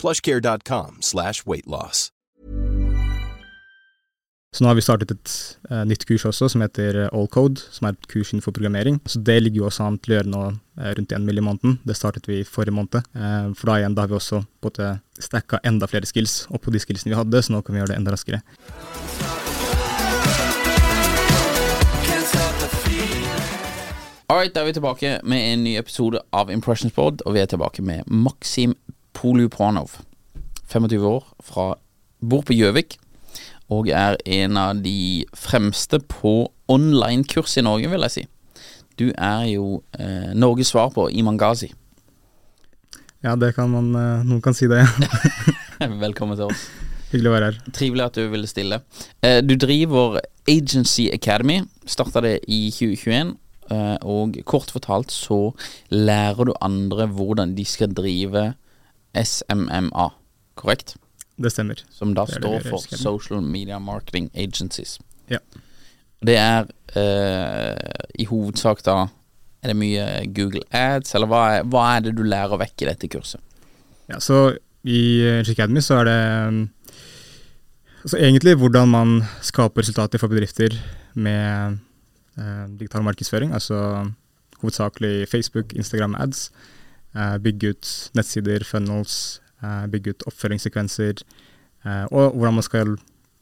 plushcare.com slash weightloss. Så nå har vi startet et uh, nytt kurs også, som heter Allcode, som er et kurs innenfor programmering. Så det ligger jo også an til å gjøre nå uh, rundt en mill. i måneden. Det startet vi forrige måned. for da igjen, da har vi også på en stacka enda flere skills oppå de skillsene vi hadde, så nå kan vi gjøre det enda raskere. Alright, da er vi tilbake med en ny episode av Impressions Board, og vi er tilbake med Maksim Polupanov. 25 år, fra bor på Gjøvik og er en av de fremste på online-kurs i Norge, vil jeg si. Du er jo eh, Norges svar på Iman Ghazi. Ja, det kan man eh, Noen kan si det. Velkommen til oss. Hyggelig å være her. Trivelig at du ville stille. Eh, du driver Agency Academy. Starta det i 2021. Eh, og kort fortalt så lærer du andre hvordan de skal drive SMMA, korrekt? Det stemmer. Som da det står det for Social Media Marketing Agencies. Ja. Det er eh, i hovedsak da Er det mye Google Ads, eller hva er, hva er det du lærer vekk i dette kurset? Ja, så i Academy så er det altså egentlig hvordan man skaper resultater for bedrifter med eh, digital markedsføring, altså hovedsakelig Facebook, Instagram ads. Eh, bygge ut nettsider, funnels, eh, bygge ut oppfølgingssekvenser. Eh, og hvordan man skal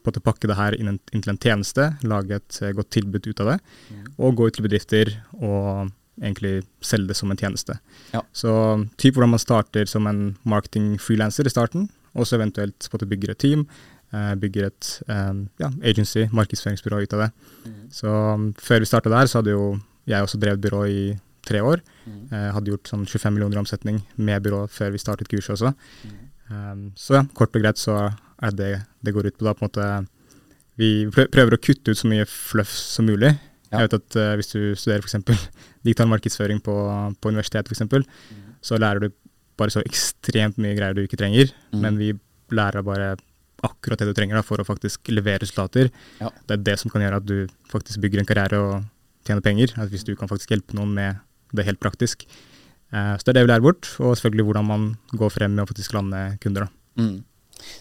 måte pakke det her inn, inn til en tjeneste, lage et godt tilbud ut av det. Og gå ut til bedrifter og egentlig selge det som en tjeneste. Ja. Så typ hvordan man starter som en marketing-freelancer i starten, og så eventuelt måte bygger et team, bygger et ja, agency, markedsføringsbyrå ut av det. Så um, før vi starta der, så hadde jo jeg også drevet byrå i tre år. Eh, hadde gjort sånn 25 millioner i omsetning med byrå før vi startet kurset også. Um, så ja, kort og greit så er det det går ut på da, på en måte Vi prøver å kutte ut så mye fluff som mulig. Ja. Jeg vet at uh, hvis du studerer f.eks. digital markedsføring på, på universitetet, mm. så lærer du bare så ekstremt mye greier du ikke trenger. Mm. Men vi lærer bare akkurat det du trenger da, for å faktisk levere resultater. Ja. Det er det som kan gjøre at du faktisk bygger en karriere og tjener penger. At hvis du kan faktisk hjelpe noen med det helt praktisk. Eh, så det er det vi lærer bort, og selvfølgelig hvordan man går frem med å faktisk lande kunder. Mm.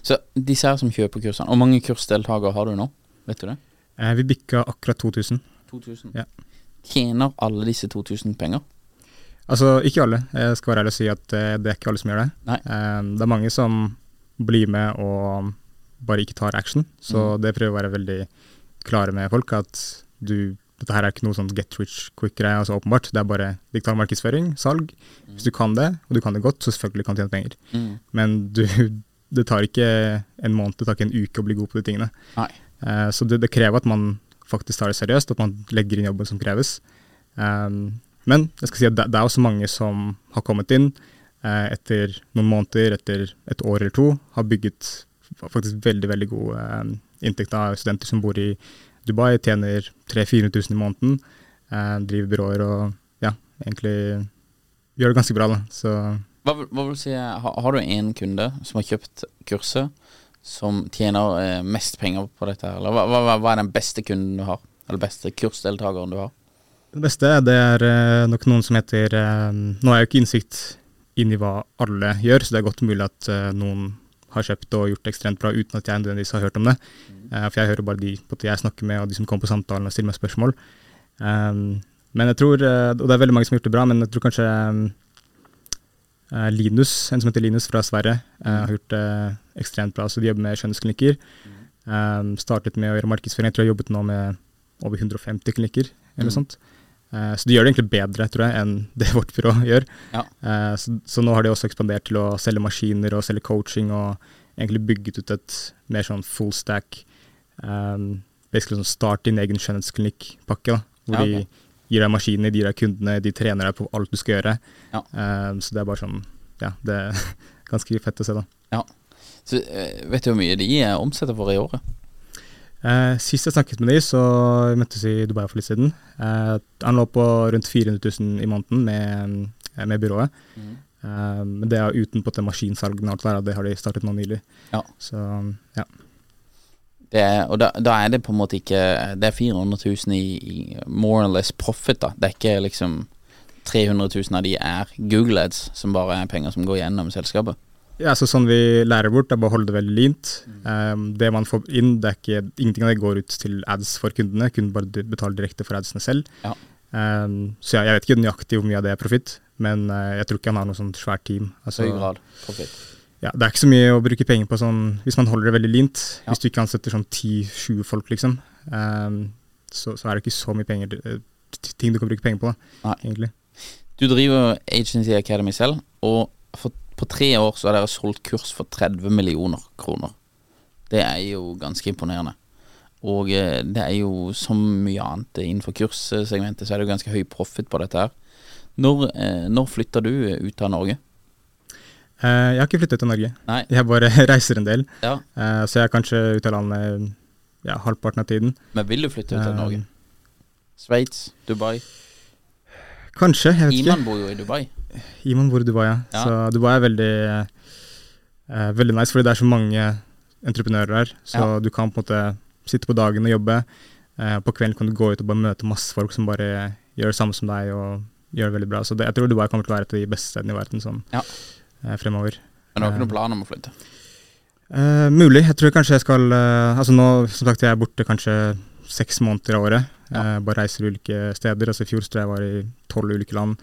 Så disse her som kjøper kursene, hvor mange kursdeltakere har du nå? Vet du det? Eh, vi bikka akkurat 2000. 2000. Ja. Tjener alle disse 2000 penger? Altså, ikke alle. Jeg skal være ærlig og si at eh, det er ikke alle som gjør det. Nei. Eh, det er mange som blir med og bare ikke tar action, så det prøver å være veldig klare med folk at du dette her er ikke noe sånn get rich quick-greie, altså åpenbart. Det er bare digital markedsføring, salg. Hvis du kan det, og du kan det godt, så selvfølgelig kan du tjene penger. Mm. Men du, det tar ikke en måned, det tar ikke en uke å bli god på de tingene. Eh, så det, det krever at man faktisk tar det seriøst, at man legger inn jobben som kreves. Um, men jeg skal si at det, det er også mange som har kommet inn uh, etter noen måneder, etter et år eller to, har bygget faktisk veldig, veldig god uh, inntekt av studenter som bor i Dubai, tjener 300 000-400 000 i måneden, eh, driver byråer og ja, egentlig gjør det ganske bra. da. Så Hva, hva vil du si, har, har du en kunde som har kjøpt kurset, som tjener eh, mest penger på dette? her? Eller hva, hva, hva er den beste kunden du har? Eller beste kursdeltakeren du har? Det beste det er eh, nok noen som heter eh, Nå har jeg jo ikke innsikt inn i hva alle gjør, så det er godt mulig at eh, noen har kjøpt og gjort ekstremt bra uten at jeg nødvendigvis har hørt om det. Uh, for jeg hører bare de jeg snakker med, og de som kommer på samtalen og stiller meg spørsmål. Um, men jeg tror, eh, og det er veldig mange som har gjort det bra, men jeg tror kanskje eh, Linus, en som heter Linus fra Sverige, har gjort det ekstremt bra. Så de jobber med kjønnsklinikker. Um, startet med å gjøre markedsføring. Jeg tror jeg har jobbet nå med over 150 klinikker, eller noe sånt. Eh, så de gjør det egentlig bedre, tror jeg, enn det vårt byrå gjør. Ja. Eh, så, så nå har de også ekspandert til å selge maskiner og selge coaching, og egentlig bygget ut et mer sånn full stack um, Basically sånn start din egen skjønnhetsklinikk-pakke, hvor Ja, okay. de gir deg maskinene, de gir deg kundene, de trener deg på alt du skal gjøre. Ja. Um, så det er bare sånn Ja, det er ganske fett å se, da. Ja. Så vet du hvor mye de omsetter for i året? Eh, sist jeg snakket med de, så vi møttes i Dubai for litt siden. Eh, han lå på rundt 400 000 i måneden med, eh, med byrået. Eh, men det er uten på det maskinsalgene og alt det det har de startet nå nylig. Ja. Så ja. Det er, og da, da er det på en måte ikke Det er 400 000 i, i more or less profit, da. Det er ikke liksom 300 000 av de er Google ads, som bare er penger som går gjennom selskapet. Ja, så sånn vi lærer bort, er bare å holde det veldig lint. Um, det man får inn, det er ikke, ingenting av det går ut til ads for kundene. Kunden bare betale betaler direkte for adsene selv. Ja. Um, så ja, jeg vet ikke nøyaktig hvor mye av det er profitt, men uh, jeg tror ikke han har noe sånt svært team. Altså, Høy grad profit. Ja, det er ikke så mye å bruke penger på sånn, hvis man holder det veldig lint. Ja. Hvis du ikke ansetter sånn 10-20 folk, liksom, um, så, så er det ikke så mye penger, eh, ting du kan bruke penger på, da, egentlig. Du driver Agency Academy selv, og for, på tre år så har dere solgt kurs for 30 millioner kroner. Det er jo ganske imponerende. Og eh, det er jo som mye annet innenfor kurssegmentet, så er det jo ganske høy profit på dette her. Når, eh, når flytter du ut av Norge? Eh, jeg har ikke flyttet av Norge. Nei. Jeg bare reiser en del, Ja. så jeg er kanskje ute av landet ja, halvparten av tiden. Men vil du flytte ut av Norge? Sveits? Dubai? Kanskje, jeg vet Iman ikke. bor jo i Dubai. Iman bor i Dubai, ja. Ja. Så Dubai er veldig, eh, veldig nice, fordi det er så mange entreprenører her. Så Ja. du kan på en måte sitte på dagen og jobbe. Eh, på kvelden kan du gå ut og bare møte masse folk som bare gjør det samme som deg og gjør det veldig bra. Så det, jeg tror Dubai kommer til å være et av de beste stedene i verden sånn Ja. eh, fremover. Men du har ikke Eh, noen plan om å flytte? Eh, mulig. Jeg tror kanskje jeg skal eh, Altså nå, som sagt, jeg er borte kanskje seks måneder av året. Ja. Eh, bare reiser ulike steder. Altså I fjor jeg jeg var i tolv ulike land.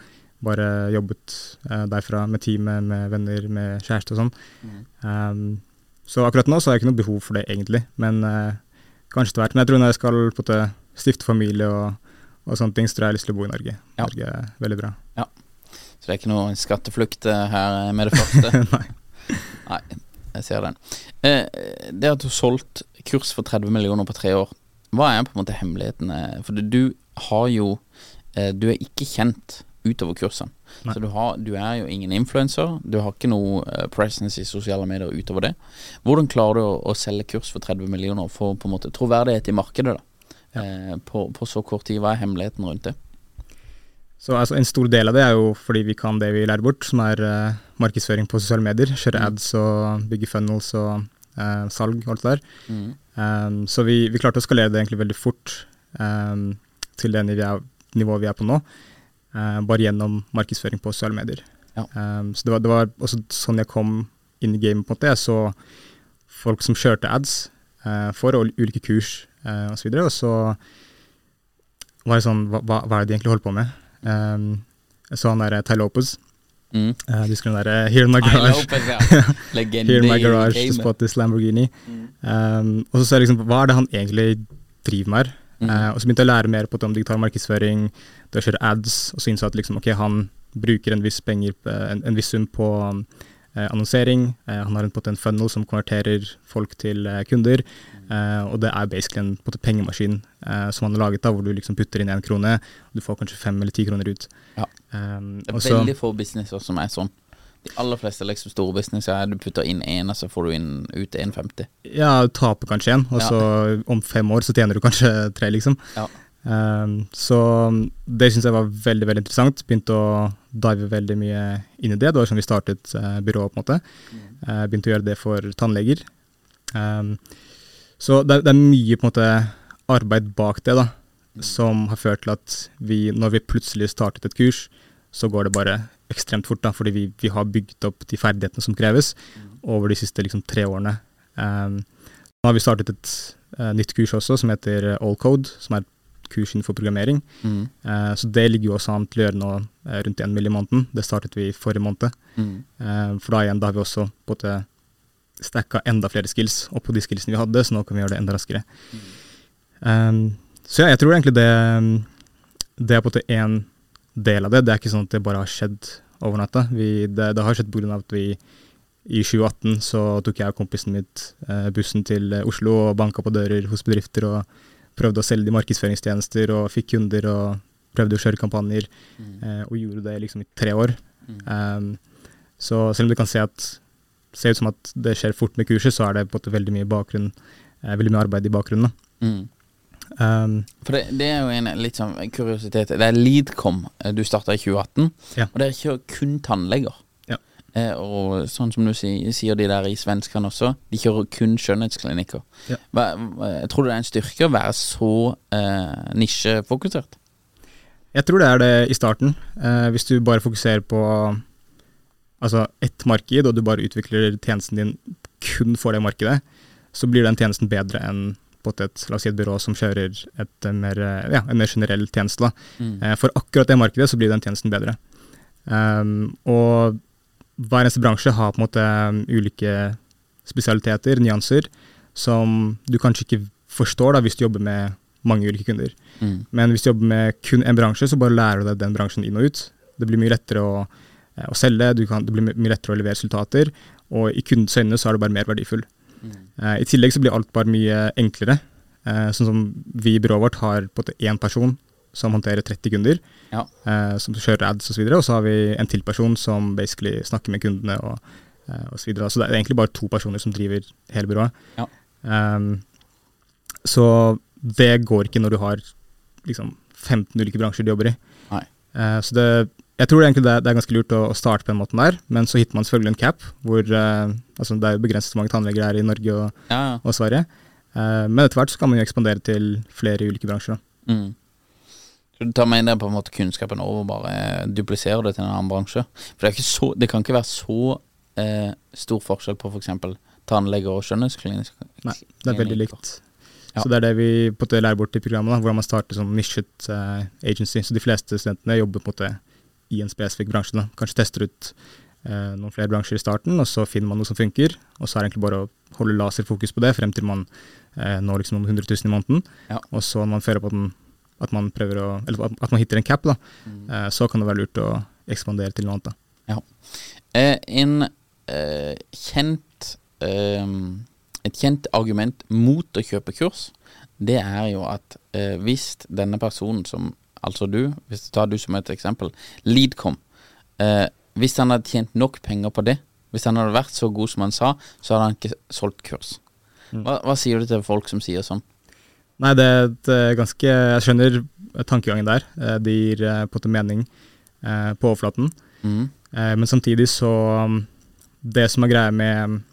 Bare jobbet uh, derfra med teamet, med venner, med kjæreste og sånn. Mm. Um, så akkurat nå så har jeg ikke noe behov for det egentlig, men uh, kanskje etter hvert. Men jeg tror når jeg skal på måte stifte familie og, og sånne ting, så tror jeg jeg har lyst til å bo i Norge. Ja. Norge er veldig bra. Så det er ikke noe skatteflukt eh, her med det første? Nei. Nei, jeg ser den. Eh, det at du har solgt kurs for 30 millioner på tre år, hva er på en måte hemmeligheten? For du har jo eh, Du er ikke kjent utover kursene. Nei. Så du, har, du er jo ingen influenser. Du har ikke noe eh, presence i sosiale medier utover det. Hvordan klarer du å, å selge kurs for 30 millioner og få på en måte troverdighet i markedet da? Eh, på, på så kort tid? Hva er hemmeligheten rundt det? Så altså, En stor del av det er jo fordi vi kan det vi lærer bort, som er eh, markedsføring på sosiale medier. Kjøre Mm. ads og bygge funnels og eh, salg og alt det der. Mm. Um, så vi, vi klarte å skalere det egentlig veldig fort um, til det nivået, vi er på nå, bare gjennom markedsføring på sosiale medier. Ja. Um, så det var, det var også sånn jeg kom inn i gamet, på en måte. Jeg så folk som kjørte ads uh, for ul- ulike kurs uh, osv., og, og så var det sånn Hva, hva er det de egentlig holder på med? Um, jeg så han der Ty Lopez. Mm. Uh, du husker den der Here in my garage. Lopez, ja. Here in my garage to spot this Lamborghini. Mm. Um, og så ser jeg liksom, hva er det han egentlig driver med her? Eh, og så begynte jeg å lære mer på om digital markedsføring, det å kjøre ads, og så innså at liksom, okay, han bruker en viss penger, en, en viss sum på eh, annonsering, eh, han har en, på en funnel som konverterer folk til eh, kunder, eh, og det er basically en en pengemaskin eh, som han har laget da, hvor du liksom putter inn en krone, og du får kanskje fem eller ti kroner ut. Ja. Um, Det er også, veldig få businesser som er sånn. De aller fleste liksom store businesser er du putter inn én, og så får du inn ut 1,50. Ja, du taper kanskje en, og Ja. så om fem år så tjener du kanskje tre, liksom. Ja. Um, så det syns jeg var veldig veldig interessant. Begynte å dive veldig mye inn i det. Det var sånn vi startet uh, byrået, på en måte. Mm. Uh, begynte å gjøre det for tannleger. Um, så det, det, er mye på en måte arbeid bak det, da, som har ført til at vi, når vi plutselig startet et kurs, så går det bare ekstremt fort, da, fordi vi, vi har bygd opp de ferdighetene som kreves over de siste liksom, tre årene. Um, nå har vi startet et uh, nytt kurs også, som heter All Code, som er et kurs innenfor programmering. Mm. Uh, så det ligger jo også an til å gjøre nå uh, rundt en mill. i måneden. Det startet vi forrige måned. Mm. for da igjen, da har vi også på en stacka enda flere skills oppå de skillsene vi hadde, så nå kan vi gjøre det enda raskere. Mm. Um, så ja, jeg tror egentlig det, det er på en måte én del av det. Det er ikke sånn at det bare har skjedd over natta. Vi, det, det, har skjedd pga. at vi i 2018 så tok jeg og kompisen mitt eh, bussen til Oslo og banka på dører hos bedrifter og prøvde å selge de markedsføringstjenester og fikk kunder og prøvde å kjøre kampanjer. Mm. Eh, og gjorde det liksom i tre år. Mm. Um, så selv om det kan se, at, se, ut som at det skjer fort med kurset, så er det på en måte veldig mye, bakgrunn, eh, veldig mye arbeid i bakgrunnen. Mm. Um, For det, det, er jo en litt sånn kuriositet. Det er Leadcom eh, du starta i 2018, ja. og dere kjører kun tannleger. Ja. Eh, og sånn som du sier, sier de der i svenskene også, de kjører kun skjønnhetsklinikker. Ja. Hva, tror du det er en styrke å være så eh, nisjefokusert? Jeg tror det er det i starten. Eh, hvis du bare fokuserer på altså ett marked, og du bare utvikler tjenesten din kun for det markedet, så blir den tjenesten bedre enn et, la oss si et byrå som kjører et mer, ja, en mer generell tjeneste. Mm. Eh, for akkurat det markedet så blir den tjenesten bedre. Um, og hver eneste bransje har på en måte ulike spesialiteter, nyanser, som du kanskje ikke forstår da, hvis du jobber med mange ulike kunder. Mm. Men hvis du jobber med kun en bransje, så bare lærer du deg den bransjen inn og ut. Det blir mye lettere å, eh, å selge, kan, det blir mye lettere å levere resultater, og i kundens øyne så er du bare mer verdifull. Uh, I tillegg så blir alt bare mye enklere. Uh, sånn som vi i byrået vårt har på én person som håndterer 30 kunder, ja. uh, som kjører ads osv., og, så og så har vi en til person som basically snakker med kundene og, osv. så videre. Så det er egentlig bare to personer som driver hele byrået. Ja. Um, så det går ikke når du har liksom 15 ulike bransjer du jobber i. så det jeg tror egentlig det, det er ganske lurt å, å, starte på den måten der, men så hitter man selvfølgelig en cap, hvor uh, altså det er jo begrenset hvor mange tannleger er i Norge og, ja, ja. og Sverige. Uh, men etter hvert så kan man jo ekspandere til flere ulike bransjer. Mm. Så du tar med der på en måte kunnskapen over og bare dupliserer det til en annen bransje? For det, så, det kan ikke være så uh, stor forskjell på f.eks. For tannleger og skjønnhetsklinikk? Nei, det er veldig likt. Ja. Så det er det vi på en måte lærer bort i programmet, da, hvordan man starter som nisjet agency. Så de fleste studentene jobber på en måte i en spesifikk bransje. Da. Kanskje tester ut eh, noen flere bransjer i starten, og så finner man noe som funker. Og så er det egentlig bare å holde laserfokus på det frem til man eh, når liksom noen hundre tusen i måneden. Ja. Og så når man føler på den, at man prøver å, eller at man hitter en cap, da, mm. eh, så kan det være lurt å ekspandere til noe annet. Da. Ja. Eh, en eh, kjent eh, Et kjent argument mot å kjøpe kurs, det er jo at hvis denne personen som altså du, hvis du tar du som et eksempel, Leadcom. Eh, hvis han hadde tjent nok penger på det, hvis han hadde vært så god som han sa, så hadde han ikke solgt kurs. Mm. Hva, hva sier du til folk som sier sånn? Nei, det er et eh, ganske Jeg skjønner tankegangen der. Eh, det gir eh, på en måte mening på overflaten. Mm. Men samtidig så um, Det som er greia med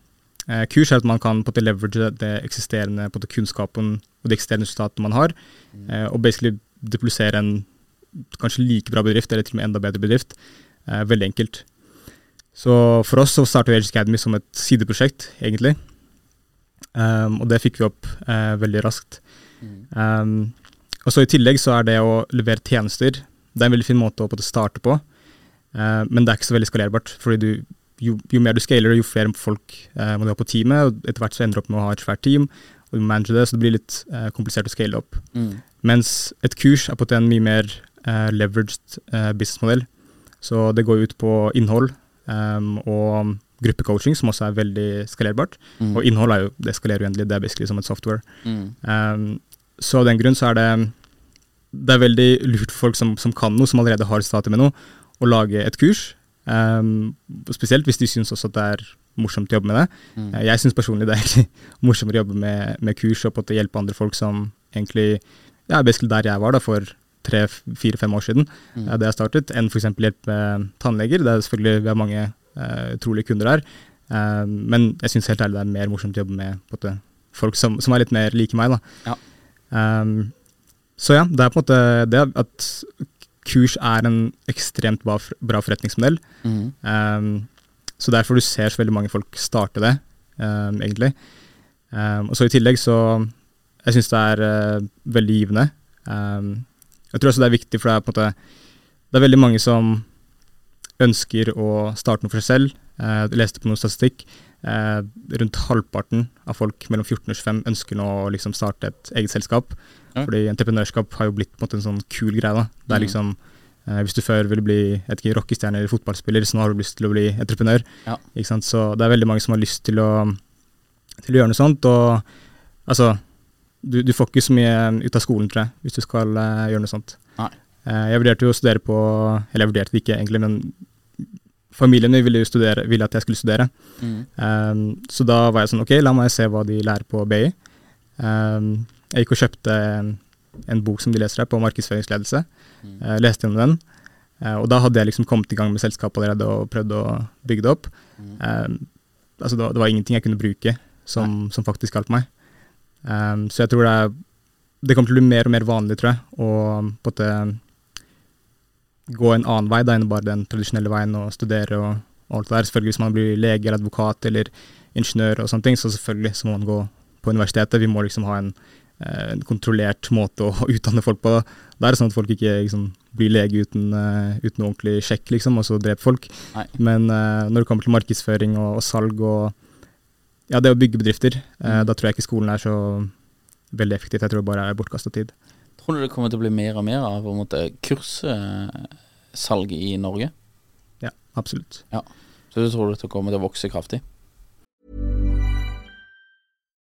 kurs, er at man kan på en måte leverage det eksisterende på kunnskapen og de eksisterende resultatene man har, mm. og basically duplisere en kanskje like bra bedrift, eller til og med enda bedre bedrift. Eh, veldig enkelt. Så for oss så startet Age Academy som et sideprosjekt, egentlig. Um, og det fikk vi opp eh, veldig raskt. Mm. Um, og så I tillegg så er det å levere tjenester det er en veldig fin måte å starte på, uh, men det er ikke så veldig skalerbart. fordi du, jo, jo, mer du scaler, jo flere folk uh, må du ha på teamet. og Etter hvert så ender du opp med å ha et svært team, og du manager det, så det blir litt komplisert å scale opp. Mm. Mens et kurs er på en mye mer uh, leveraged uh, businessmodell. Så det går ut på innhold um, og gruppecoaching, som også er veldig skalerbart. Mm. Og innhold er jo, det skalerer uendelig, det er basically som et software. Mm. Um, så av den grunn så er det det er veldig lurt for folk som, som kan noe, som allerede har startet med noe, å lage et kurs. Um, spesielt hvis de syns også at det er morsomt å jobbe med det. Mm. Jeg syns personlig det er morsommere å jobbe med, med kurs og på å hjelpe andre folk som egentlig ja, basically der jeg var da for tre, fire, fem år siden, mm. da jeg startet, enn f.eks. hjelp med tannleger. Det er selvfølgelig, Vi har mange uh, utrolige kunder her, Eh, men jeg syns helt ærlig det er mer morsomt å jobbe med måte, folk som, som er litt mer like meg. da. Ja. Um, så ja, det er på en måte det at kurs er en ekstremt bra, bra forretningsmodell. Mm. Um, så derfor du ser så veldig mange folk starte det, um, egentlig. Um, og så i tillegg så Jeg syns det er uh, veldig givende. Um, jeg tror også det er viktig, for det er på en måte Det er veldig mange som ønsker å starte noe for seg selv. Uh, jeg leste på noe statistikk. Uh, rundt halvparten av folk mellom 14 og 25 ønsker nå å liksom starte et eget selskap. Ja. Fordi entreprenørskap har jo blitt på en måte en sånn kul greie. da. Det er Mhm. liksom hvis du før ville bli rockestjerne eller fotballspiller, så nå har du lyst til å bli entreprenør. Ja. Så det er veldig mange som har lyst til å, til å gjøre noe sånt. Og altså du, du får ikke så mye ut av skolen, tror jeg, hvis du skal eh, gjøre noe sånt. Nei. Eh, jeg vurderte jo å studere på Eller jeg vurderte det ikke, egentlig, men familien min ville jo studere, ville at jeg skulle studere. Mm. Um, så da var jeg sånn, ok, la meg se hva de lærer på BI. Um, jeg gikk og kjøpte en, en bok som de leser her, på markedsføringsledelse. Mm. Uh, leste gjennom den. Uh, og da hadde jeg liksom kommet i gang med selskapet allerede og prøvd å bygge det opp. Mm. Um, altså det, var, det var ingenting jeg kunne bruke som, som faktisk hjalp meg. Um, så jeg tror det er Det kommer til å bli mer og mer vanlig, tror jeg, å på en gå en annen vei da enn bare den tradisjonelle veien og studere og, og alt det der. Selvfølgelig hvis man blir lege eller advokat eller ingeniør og sånne ting, så selvfølgelig så må man gå på universitetet. Vi må liksom ha en, eh, en kontrollert måte å utdanne folk på. Det er sånn at folk ikke liksom, blir lege uten, uh, uten ordentlig sjekk, liksom, og så dreper folk. Nei. Men uh, når det kommer til markedsføring og, og salg og ja, det å bygge bedrifter, Mm. da tror jeg ikke skolen er så veldig effektivt. Jeg tror det bare er bortkasta tid. Tror du det kommer til å bli mer og mer av på en måte kurssalg i Norge? Ja, absolutt. Ja. Så du tror det kommer til å vokse kraftig?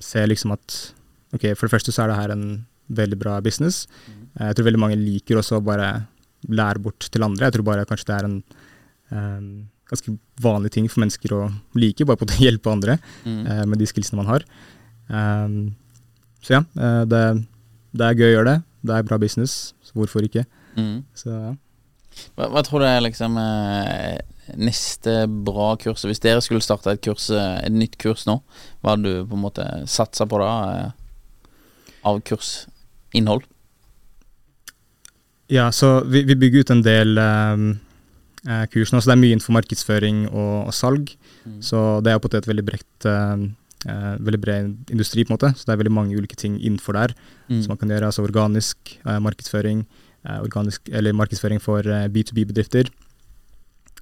ser liksom at ok, for det første så er det her en veldig bra business. Eh, jeg tror veldig mange liker også å bare lære bort til andre. Jeg tror bare kanskje det er en um, ganske vanlig ting for mennesker å like, bare på å hjelpe andre Mm. uh, med de skillsene man har. Um, så ja, uh, det, det er gøy å gjøre det. Det er bra business, så hvorfor ikke? Mm. Så ja. Hva, hva tror du er liksom eh, neste bra kurs? Hvis dere skulle starte et kurs, eh, et nytt kurs nå, hva hadde du på en måte satsa på da? Eh, av kursinnhold? Ja, så vi, vi bygger ut en del um, eh, kurs nå, så det er mye innenfor markedsføring og, og salg. Så det er på en måte et veldig bredt eh, veldig bred industri, på en måte. Så det er veldig mange ulike ting innenfor der Mm. som man kan gjøre. Altså organisk eh, markedsføring, eh, organisk, eller markedsføring for eh, B2B-bedrifter.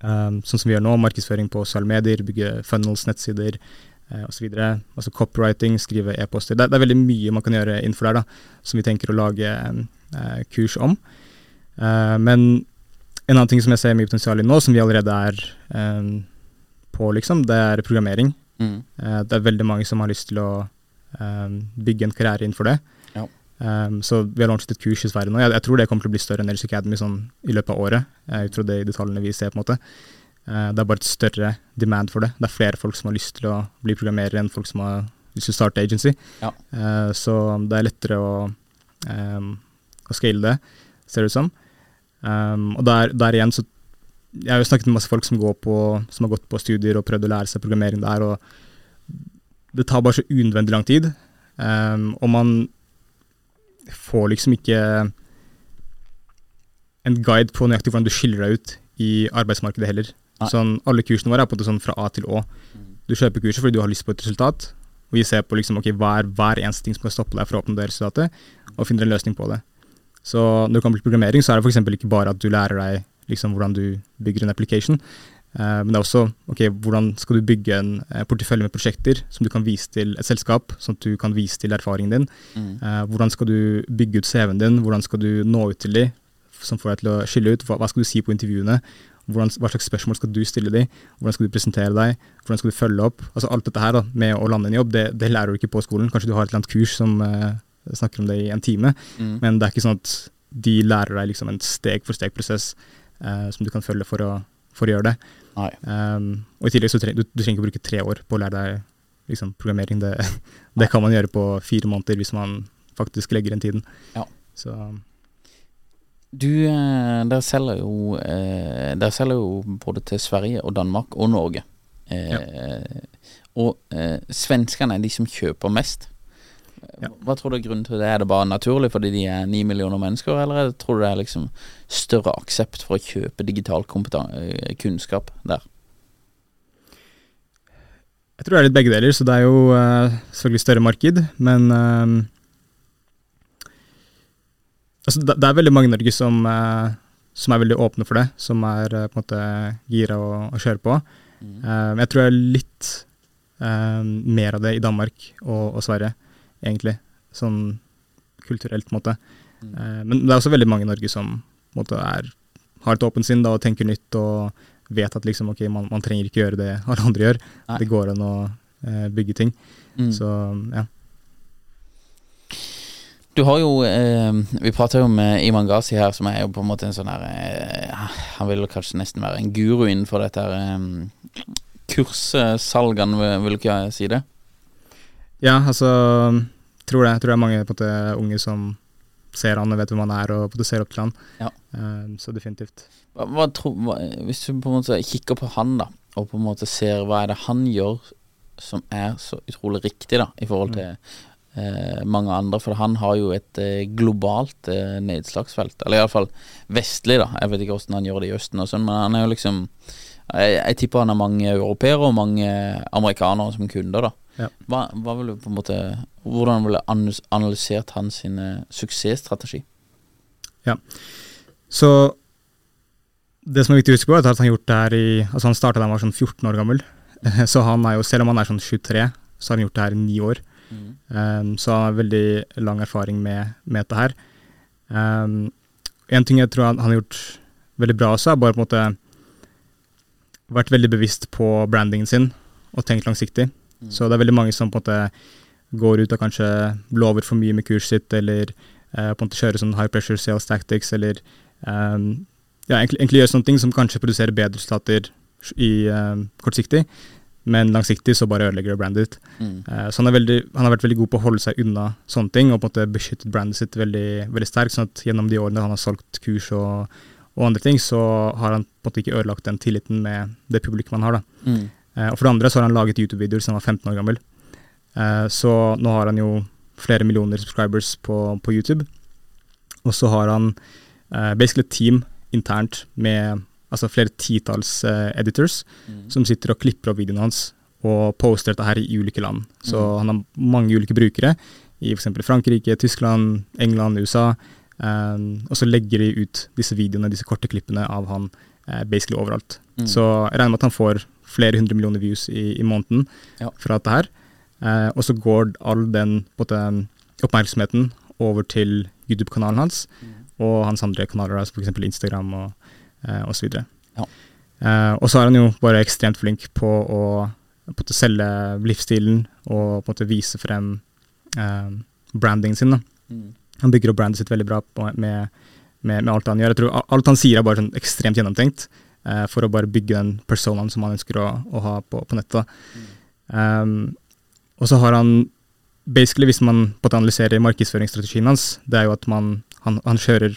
Um, sånn som vi gjør nå, markedsføring på sosiale medier, bygge funnels, nettsider uh, osv. Altså copywriting, skrive e-poster. Det, det er veldig mye man kan gjøre innenfor der, da, som vi tenker å lage uh, kurs om. Uh, men en annen ting som jeg ser mye potensial i nå, som vi allerede er um, på, liksom, det er programmering. Mm. Uh, det er veldig mange som har lyst til å um, bygge en karriere innenfor det. Um, så vi har launchet et kurs i Sverige nå. Jeg, jeg tror det kommer til å bli større enn Else Academy sånn, i løpet av året, eh, ut fra de detaljene vi ser. på en måte. Uh, det er bare et større demand for det. Det er flere folk som har lyst til å bli programmerere enn folk som har lyst til å starte agency. Ja. Uh, så det er lettere å, um, å scale det, ser det ut som. Um, og der, der igjen så Jeg har jo snakket med masse folk som, går på, som har gått på studier og prøvd å lære seg programmering der, og det tar bare så unødvendig lang tid. Um, og man får liksom ikke en guide på nøyaktig hvordan du skiller deg ut i arbeidsmarkedet heller. Sånn, alle kursene våre er på en måte sånn fra A til Å. Du kjøper kurset fordi du har lyst på et resultat, og vi ser på liksom, okay, hva er hver eneste ting som kan stoppe deg fra å oppnå det resultatet, og finner en løsning på det. Så når det kommer til programmering, så er det f.eks. ikke bare at du lærer deg liksom, hvordan du bygger en application, men det er også ok, hvordan skal du bygge en eh, portefølje med prosjekter som du kan vise til et selskap, sånn at du kan vise til erfaringen din. Mm. Eh, hvordan skal du bygge ut CV-en din, hvordan skal du nå ut til dem, som får deg til å skille ut, hva skal du si på intervjuene, hvordan, hva slags spørsmål skal du stille dem, hvordan skal du presentere deg, hvordan skal du følge opp. Altså Alt dette her da, med å lande en jobb, det, det lærer du ikke på skolen. Kanskje du har et eller annet kurs som uh, snakker om det i en time, Mm. men det er ikke sånn at de lærer deg liksom en steg-for-steg-prosess uh, som du kan følge for å, for å gjøre det. Um, og i tillegg så trenger du, du trenger ikke bruke tre år på å lære deg liksom, programmering. Det, det kan man gjøre på fire måneder hvis man faktisk legger inn tiden. Ja. Så Du, eh, dere selger jo der Dere selger jo både til Sverige og Danmark og Norge. Eh, Og eh, svenskene er de som kjøper mest. Ja. Hva tror du er grunnen til det? Er det bare naturlig fordi de er ni millioner mennesker, eller er det, tror du det er liksom større aksept for å kjøpe digital eh, kunnskap der? jeg tror det er litt begge deler, så det er jo uh, selvfølgelig større marked, men uh, altså, det, er veldig mange i Norge som, uh, som er veldig åpne for det, som er på en måte gira å, å kjøre på. Eh, jeg tror det er litt eh, mer av det i Danmark og, og Sverige, egentlig. Sånn kulturelt, på en måte. Mm. men det er også veldig mange i Norge som måte er, har et åpent sinn da, og tenker nytt og vet at liksom, okay, man, man trenger ikke gjøre det alle andre gjør. Nei. Det går an å eh, bygge ting. Mm. Så ja. Du har jo eh, Vi prater jo med Iman Ghazi her, som er jo på en måte en sånn her eh, Han vil kanskje nesten være en guru innenfor dette her eh, kurssalgene, vil- vil ikke jeg si det? Ja, altså tror det. Jeg tror det er mange måte, unge som ser han og vet hvem han er, og måte ser opp til han. Ja. Eh, så definitivt. Hva, hva, tro, hva, hvis du på en måte kikker på han, da, og på en måte ser hva er det han gjør som er så utrolig riktig, da, i forhold til eh, mange andre, for han har jo et eh, globalt eh, nedslagsfelt, eller iallfall vestlig, da. Jeg vet ikke hvordan han gjør det i Østen og sånn, men han er jo liksom jeg, jeg tipper han har mange europeere og mange amerikanere som kunder, da. Ja. Hva, hva vil du på en måte Hvordan ville du analysert hans Ja, suksessstrategi? Så det som er viktig å huske på, er at han gjort det her i Altså han starta da han var sånn 14 år gammel. Så han er jo, selv om han er sånn 23, så har han gjort det her i ni år. Um, så han har veldig lang erfaring med, med dette her. Um, en ting jeg tror han, han har gjort veldig bra også, er bare på en måte vært veldig bevisst på brandingen sin og tenkt langsiktig. Så det er veldig mange som på en måte går ut og kanskje lover for mye med kurset sitt, eller eh, på en måte kjører sånn high pressure sales tactics, eller um, ja, egentlig, egentlig gjør sånne ting som kanskje produserer bedre resultater i um, kortsiktig, men langsiktig så bare ødelegger det brandet ditt. Mm. Eh, så han, veldig, han har vært veldig god på å holde seg unna sånne ting, og på en måte beskyttet brandet sitt veldig, veldig sterkt, sånn at gjennom de årene han har solgt kurs og, og andre ting, så har han på en måte ikke ødelagt den tilliten med det publikum han har. da. Mm. Eh, og for det andre så har han laget YouTube-videoer siden han var 15 år gammel. Eh, så nå har han jo flere millioner subscribers på, på YouTube. Og så har han eh, basically et team internt med altså flere titalls editors editors som sitter og klipper opp videoene hans og poster dette her i ulike land. Så han har mange ulike brukere i f.eks. Frankrike, Tyskland, England, USA. og så legger de ut disse videoene, disse korte klippene av han basically overalt. Så jeg regner med at han får flere hundre millioner views i, i måneden Ja. fra dette her. Eh, og så går all den måte, oppmerksomheten over til YouTube-kanalen hans og hans andre kanaler, altså f.eks. Instagram og, eh, og. Ja. Eh, og så er han jo bare ekstremt flink på å på måte selge livsstilen og måte vise frem eh, brandingen sin. Da. Han bygger opp brandet sitt veldig bra på, med, med, med alt han gjør. Jeg tror Alt han sier er bare sånn ekstremt gjennomtenkt eh, for å bare bygge den personaen som han ønsker å, å ha på, på nettet. Um, og så har han basically, hvis man analyserer markedsføringsstrategien hans, det er jo at man, han, han kjører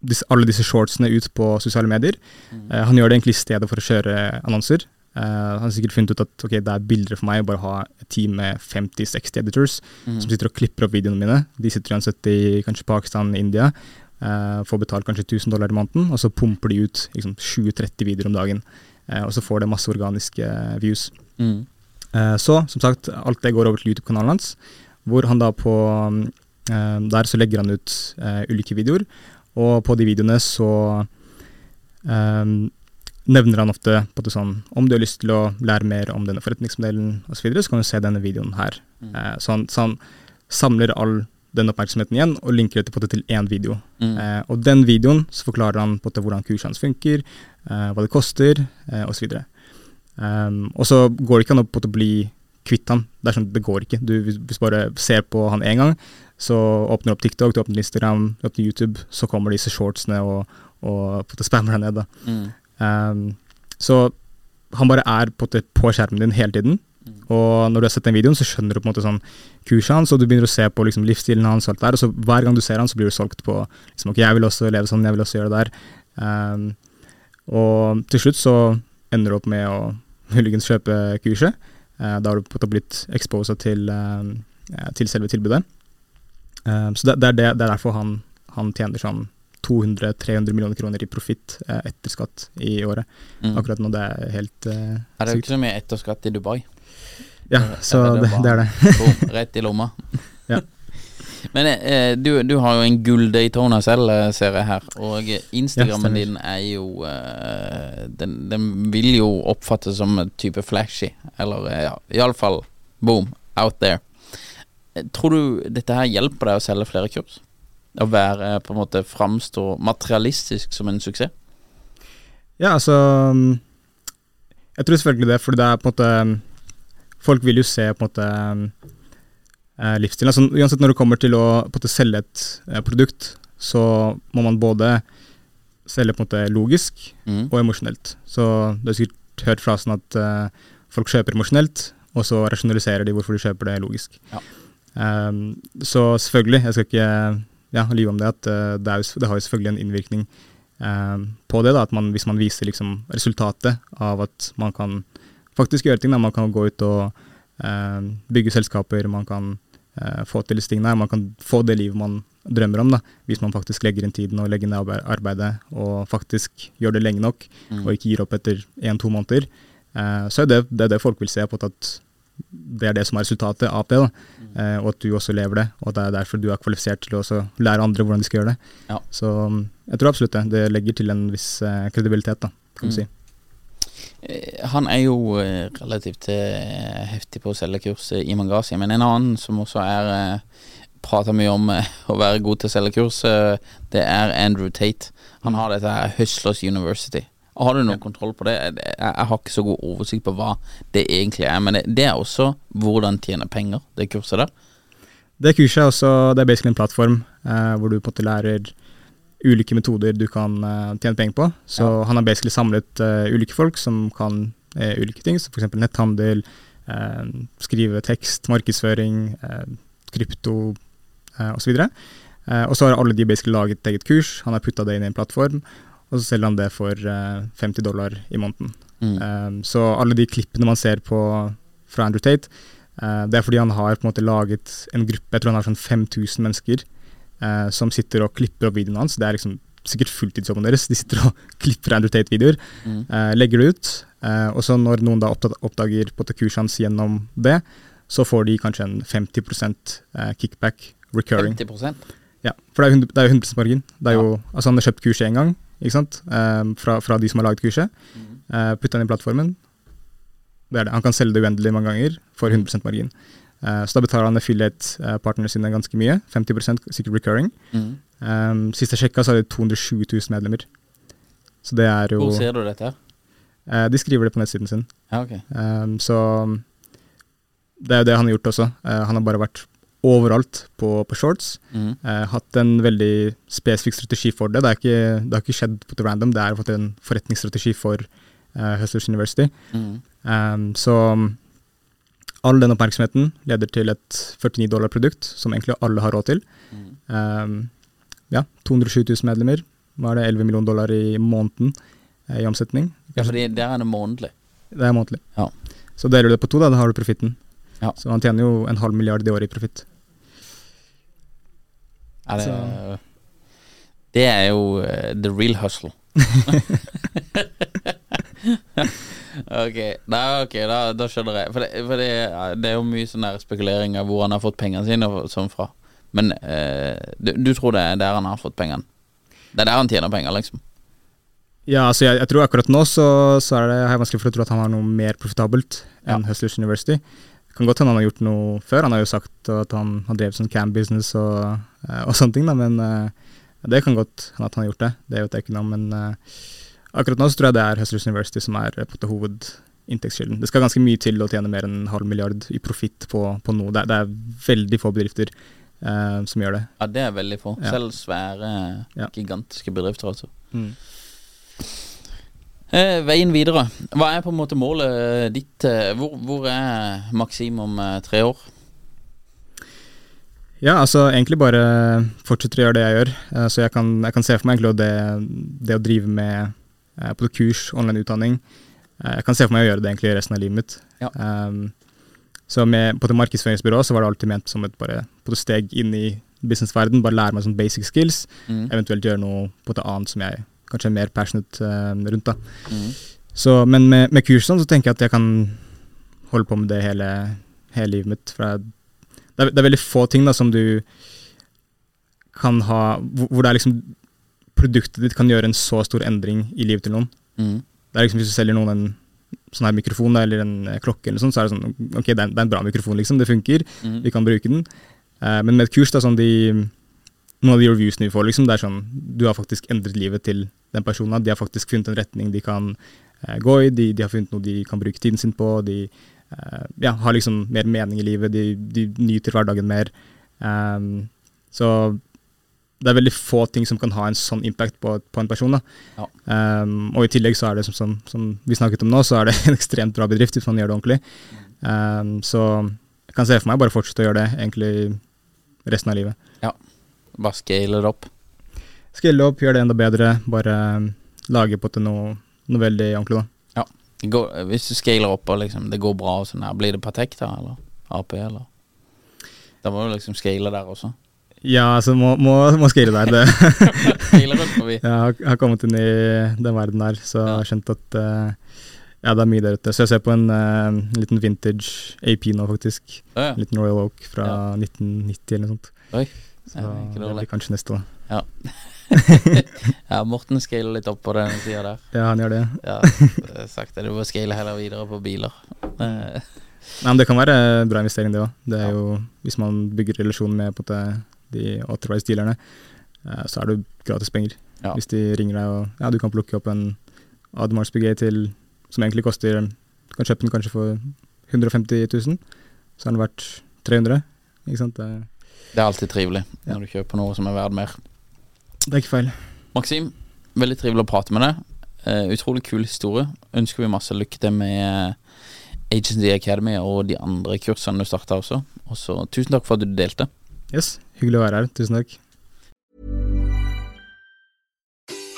disse, alle disse shortsene ut på sosiale medier. Eh, han gjør det egentlig i stedet for å kjøre annonser. Eh, han har sikkert funnet ut at okay, det er billigere for meg å bare ha et team med 50-60 editors som sitter og klipper opp videoene mine. De sitter uansett i kanskje Pakistan, India. uh, får betalt kanskje 1000 dollar i måneden, og så pumper de ut liksom, 20-30 videoer om dagen. Uh, og så får det masse organiske views. Mm. Så som sagt, alt det går over til YouTube-kanalen hans, hvor han da på Der så legger han ut ulike videoer, og på de videoene så eh, nevner han ofte på det sånn Om du har lyst til å lære mer om denne forretningsmodellen osv., så, videre, så kan du se denne videoen her. Mm. Eh, så, han, så han samler all den oppmerksomheten igjen og linker dette på det til én video. Mm. Eh, og den videoen så forklarer han på det hvordan kurset hans funker, eh, hva det koster eh, osv. Um, og så går det ikke an å bli kvitt han. Det sånn, det går ikke. Du, hvis du bare ser på han én gang, så åpner du opp TikTok, du åpner Instagram, du åpner YouTube, så kommer disse shortsene og, og spammer deg ned. da. Mm. Um, så han bare er på, på skjermen din hele tiden. Og når du har sett den videoen, så skjønner du på en måte sånn kurset hans, og du begynner å se på liksom, livsstilen hans og alt der. Og så hver gang du ser han, så blir du solgt på liksom, ok, jeg vil også leve sånn, jeg vil også gjøre det der. Um, og til slutt så ender du opp med å muligens kjøpe kurset. Uh, da har du på en måte blitt exposa til, eh, til selve tilbudet. Um, så det, det, er det, det er derfor han, han tjener sånn 200-300 millioner kroner i profitt eh, etter skatt i året. Mm. Akkurat nå det er helt eh, Er det jo ikke så mye etterskatt i Dubai? Ja, Eh, så det, bare- det er det. Boom, rett i lomma. Ja. Men eh, du, du har jo en gull-Daytona selv, eh, ser jeg her. Og Instagrammen Ja, din er jo eh, den, den vil jo oppfattes som en type flashy. Eller ja, iallfall boom, out there. Tror du dette her hjelper deg å selge flere kurs? Å være på en måte framstå materialistisk som en suksess? Ja, altså mm, Jeg tror selvfølgelig det, fordi det er på en måte mm, Folk vil jo se på en måte mm, eh, livsstilen. Altså, uansett når det kommer til å på en måte, selge et eh, produkt, så må man både selge på en måte logisk Mm. og emosjonelt. Så du har sikkert hørt frasen at uh, folk kjøper emosjonelt, og så rasjonaliserer de hvorfor de kjøper det logisk. Ja. Um, så selvfølgelig, jeg skal ikke ja, lyve om det, at eh, det, jo, det har jo selvfølgelig en innvirkning um, på det. da, at man, Hvis man viser liksom resultatet av at man kan faktisk gjøre ting. da, Man kan gå ut og um, bygge selskaper, man kan eh, få til disse tingene. her, Man kan få det livet man drømmer om, da, hvis man faktisk legger inn tiden og legger ned arbeidet og faktisk gjør det lenge nok, Mm. og ikke gir opp etter én-to måneder. Eh, så er det, det er det folk vil se på, at det er det som er resultatet av det. da, eh, Og at du også lever det, og at det er derfor du er kvalifisert til å lære andre hvordan de skal gjøre det. Ja. Så mm, jeg tror absolutt det. Det legger til en viss eh, kredibilitet, da, kan Mm. du si. Eh, Han er jo eh, relativt eh, heftig på å selge kurs eh, i Mangasi, men en annen som også er eh, prater mye om eh, å være god til å selge kurs, eh, det er Andrew Tate. Han har dette her Hustlers University. Har du noen kontroll på det? Jeg, jeg har ikke så god oversikt på hva det egentlig er, men det, det er også hvordan tjene penger, det kurset der. Det kurset er også det er basically en plattform eh, hvor du på en måte lærer ulike metoder du kan eh, tjene penger på. Så han har basically samlet eh, ulike folk som kan eh, ulike ting, som f.eks. netthandel, eh, skrive tekst, markedsføring, eh, krypto eh, osv. Og så har alle de basically laget et eget kurs. Han har putta det inn i en plattform, og så selger han det for eh, 50 dollar i måneden. Mm. Um, så alle de klippene man ser på fra Andrew Tate, eh, det er fordi han har på en måte laget en gruppe, jeg tror han har sånn 5000 mennesker, eh, som sitter og klipper opp videoene hans. Det er liksom sikkert fulltidsjobben deres. De sitter og klipper Andrew Tate-videoer, Mm. eh, legger det ut. eh, og så når noen da oppdager på kurset hans gjennom det, så får de kanskje en 50 eh, kickback recurring. 50% Ja, for det er jo 100, det er 100 margin. Det er jo, altså Han har kjøpt kurset én gang, ikke sant? Eh, fra, fra de som har laget kurset. Uh, Putta den i plattformen. Det er det. Han kan selge det uendelig mange ganger for 100% margin. Eh, så da betaler han affiliate-partnerne sine ganske mye. 50% sikkert recurring. Mm. Um, sist jeg sjekka, så har de 220 000 medlemmer. Så det er jo Hvor ser du dette? Eh, De skriver det på nettsiden sin. Ja, okay. Um, så det er jo det han har gjort også. Eh, han har bare vært overalt på, på shorts. Mm. Eh, hatt en veldig spesifikk strategi for det. Det, ikke, det har ikke skjedd på det random, det er fått en forretningsstrategi for eh, Hustlers University. Mm. Um, så all den oppmerksomheten leder til et 49 dollar produkt, som egentlig alle har råd til. Mm. Um, ja, 207 000 medlemmer. Nå er det, 11 millioner dollar i måneden eh, i omsetning? Ja, for der er det månedlig. Det er månedlig. Ja. Så deler du det på to, da, da har du profitten. Ja. Så han tjener jo en halv milliard i året i profitt. Er det Det er jo uh, the real hustle. ok, da, okay, da, da skjønner jeg. For, det, for det, det, er jo mye sånn der spekulering av hvor han har fått pengene sine sånn fra. Men uh, du, du, tror det er der han har fått pengene? Det er der han tjener penger, liksom? Ja, altså jeg, jeg tror akkurat nå så, så er det, har jeg vanskelig for å tro at han har noe mer profitabelt enn ja. Hustlers University. Kan godt hende han har gjort noe før. Han har jo sagt at han har drevet sånn cam-business og, eh, og, sånne ting, da, men uh, det kan godt hende at han har gjort det. Det vet jeg ikke noe om, men uh, akkurat nå så tror jeg det er Hustlers University som er på en hovedinntektskilden. Det skal ganske mye til å tjene mer enn en halv milliard i profitt på, på, noe. Det, det, er veldig få bedrifter uh, som gjør det. Ja, det er veldig få. Ja. Selv svære, ja. gigantiske bedrifter, altså. Mm. Eh, veien videre. Hva er på en måte målet ditt? Hvor, hvor er Maxim om eh, tre år? Ja, altså egentlig bare fortsette å gjøre det jeg gjør. Så jeg kan, jeg kan, se for meg egentlig det, det å drive med på kurs, online utdanning. Jeg kan se for meg å gjøre det egentlig resten av livet mitt. Ja. Um, så med, på det markedsføringsbyrået så var det alltid ment som et bare, på det steg inn i businessverden, bare lære meg sånn basic skills. Mm. Eventuelt gjøre noe på det annet som jeg kanskje er mer passionate rundt. da. Mm. Så, men med, med kursene så tenker jeg at jeg kan holde på med det hele, hele livet mitt. For jeg det er, det er, veldig få ting da som du kan ha Hvor, hvor det er liksom produktet ditt kan gjøre en så stor endring i livet til noen. Mm. Det er liksom Hvis du selger noen en sånn her mikrofon da, eller en eh, klokke, eller sånn, så er det sånn Ok, det er, en, det er en bra mikrofon, liksom. Det funker. Mm. Vi kan bruke den. Uh, men med et kurs, da, sånn de noen av de reviewsene vi får, liksom, det er sånn Du har faktisk endret livet til den personen. De har faktisk funnet en retning de kan uh, gå i. De, de, har funnet noe de kan bruke tiden sin på. De uh, ja, har liksom mer mening i livet, de, de nyter hverdagen mer. Um, så det er veldig få ting som kan ha en sånn impact på, på en person. Ja. Um, og i tillegg så er det, som, som, som, vi snakket om nå, så er det en ekstremt bra bedrift hvis man gjør det ordentlig. Um, så jeg kan se for meg bare fortsette å gjøre det egentlig resten av livet. Ja, Bare scale det opp? Scale opp, gjøre det enda bedre. Bare lage på til noe, noe veldig ordentlig, da. Går, hvis du scaler opp og liksom, det går bra, og sånn her, blir det Patek da, eller AP, eller? Da må du liksom scale der også. Ja, altså må, må, må scale der. Det. jeg har, har, kommet inn i den verden der, så jeg har skjønt at uh, ja, det er mye der ute. Så jeg ser på en uh, liten vintage AP nå, faktisk. Ja, ja. En liten Royal Oak fra ja. 1990 eller noe sånt. Oi. Så det blir kanskje neste, da. Ja. Ja, Morten scaler litt opp på den sida der. Ja, han gjør det. ja, sagt det, Du må scale heller videre på biler. Nei, men Det kan være bra investering, det òg. Det er ja. jo, hvis man bygger relasjon med på det, de authorized dealerne, eh, så er det gratis penger. Ja. Hvis de ringer deg og ja, du kan plukke opp en Admars Bugay til som egentlig koster Du kan kjøpe den kanskje for 150 000, så har den vært 300. Ikke sant? Det, det er alltid trivelig når du kjøper noe som er verdt mer. Det er ikke feil. Maksim, veldig trivelig å prate med deg. Uh, utrolig kul historie. Ønsker vi masse lykke til med Agency Academy og de andre kursene du starta også. Og så tusen takk for at du delte. Yes, hyggelig å være her. Tusen takk.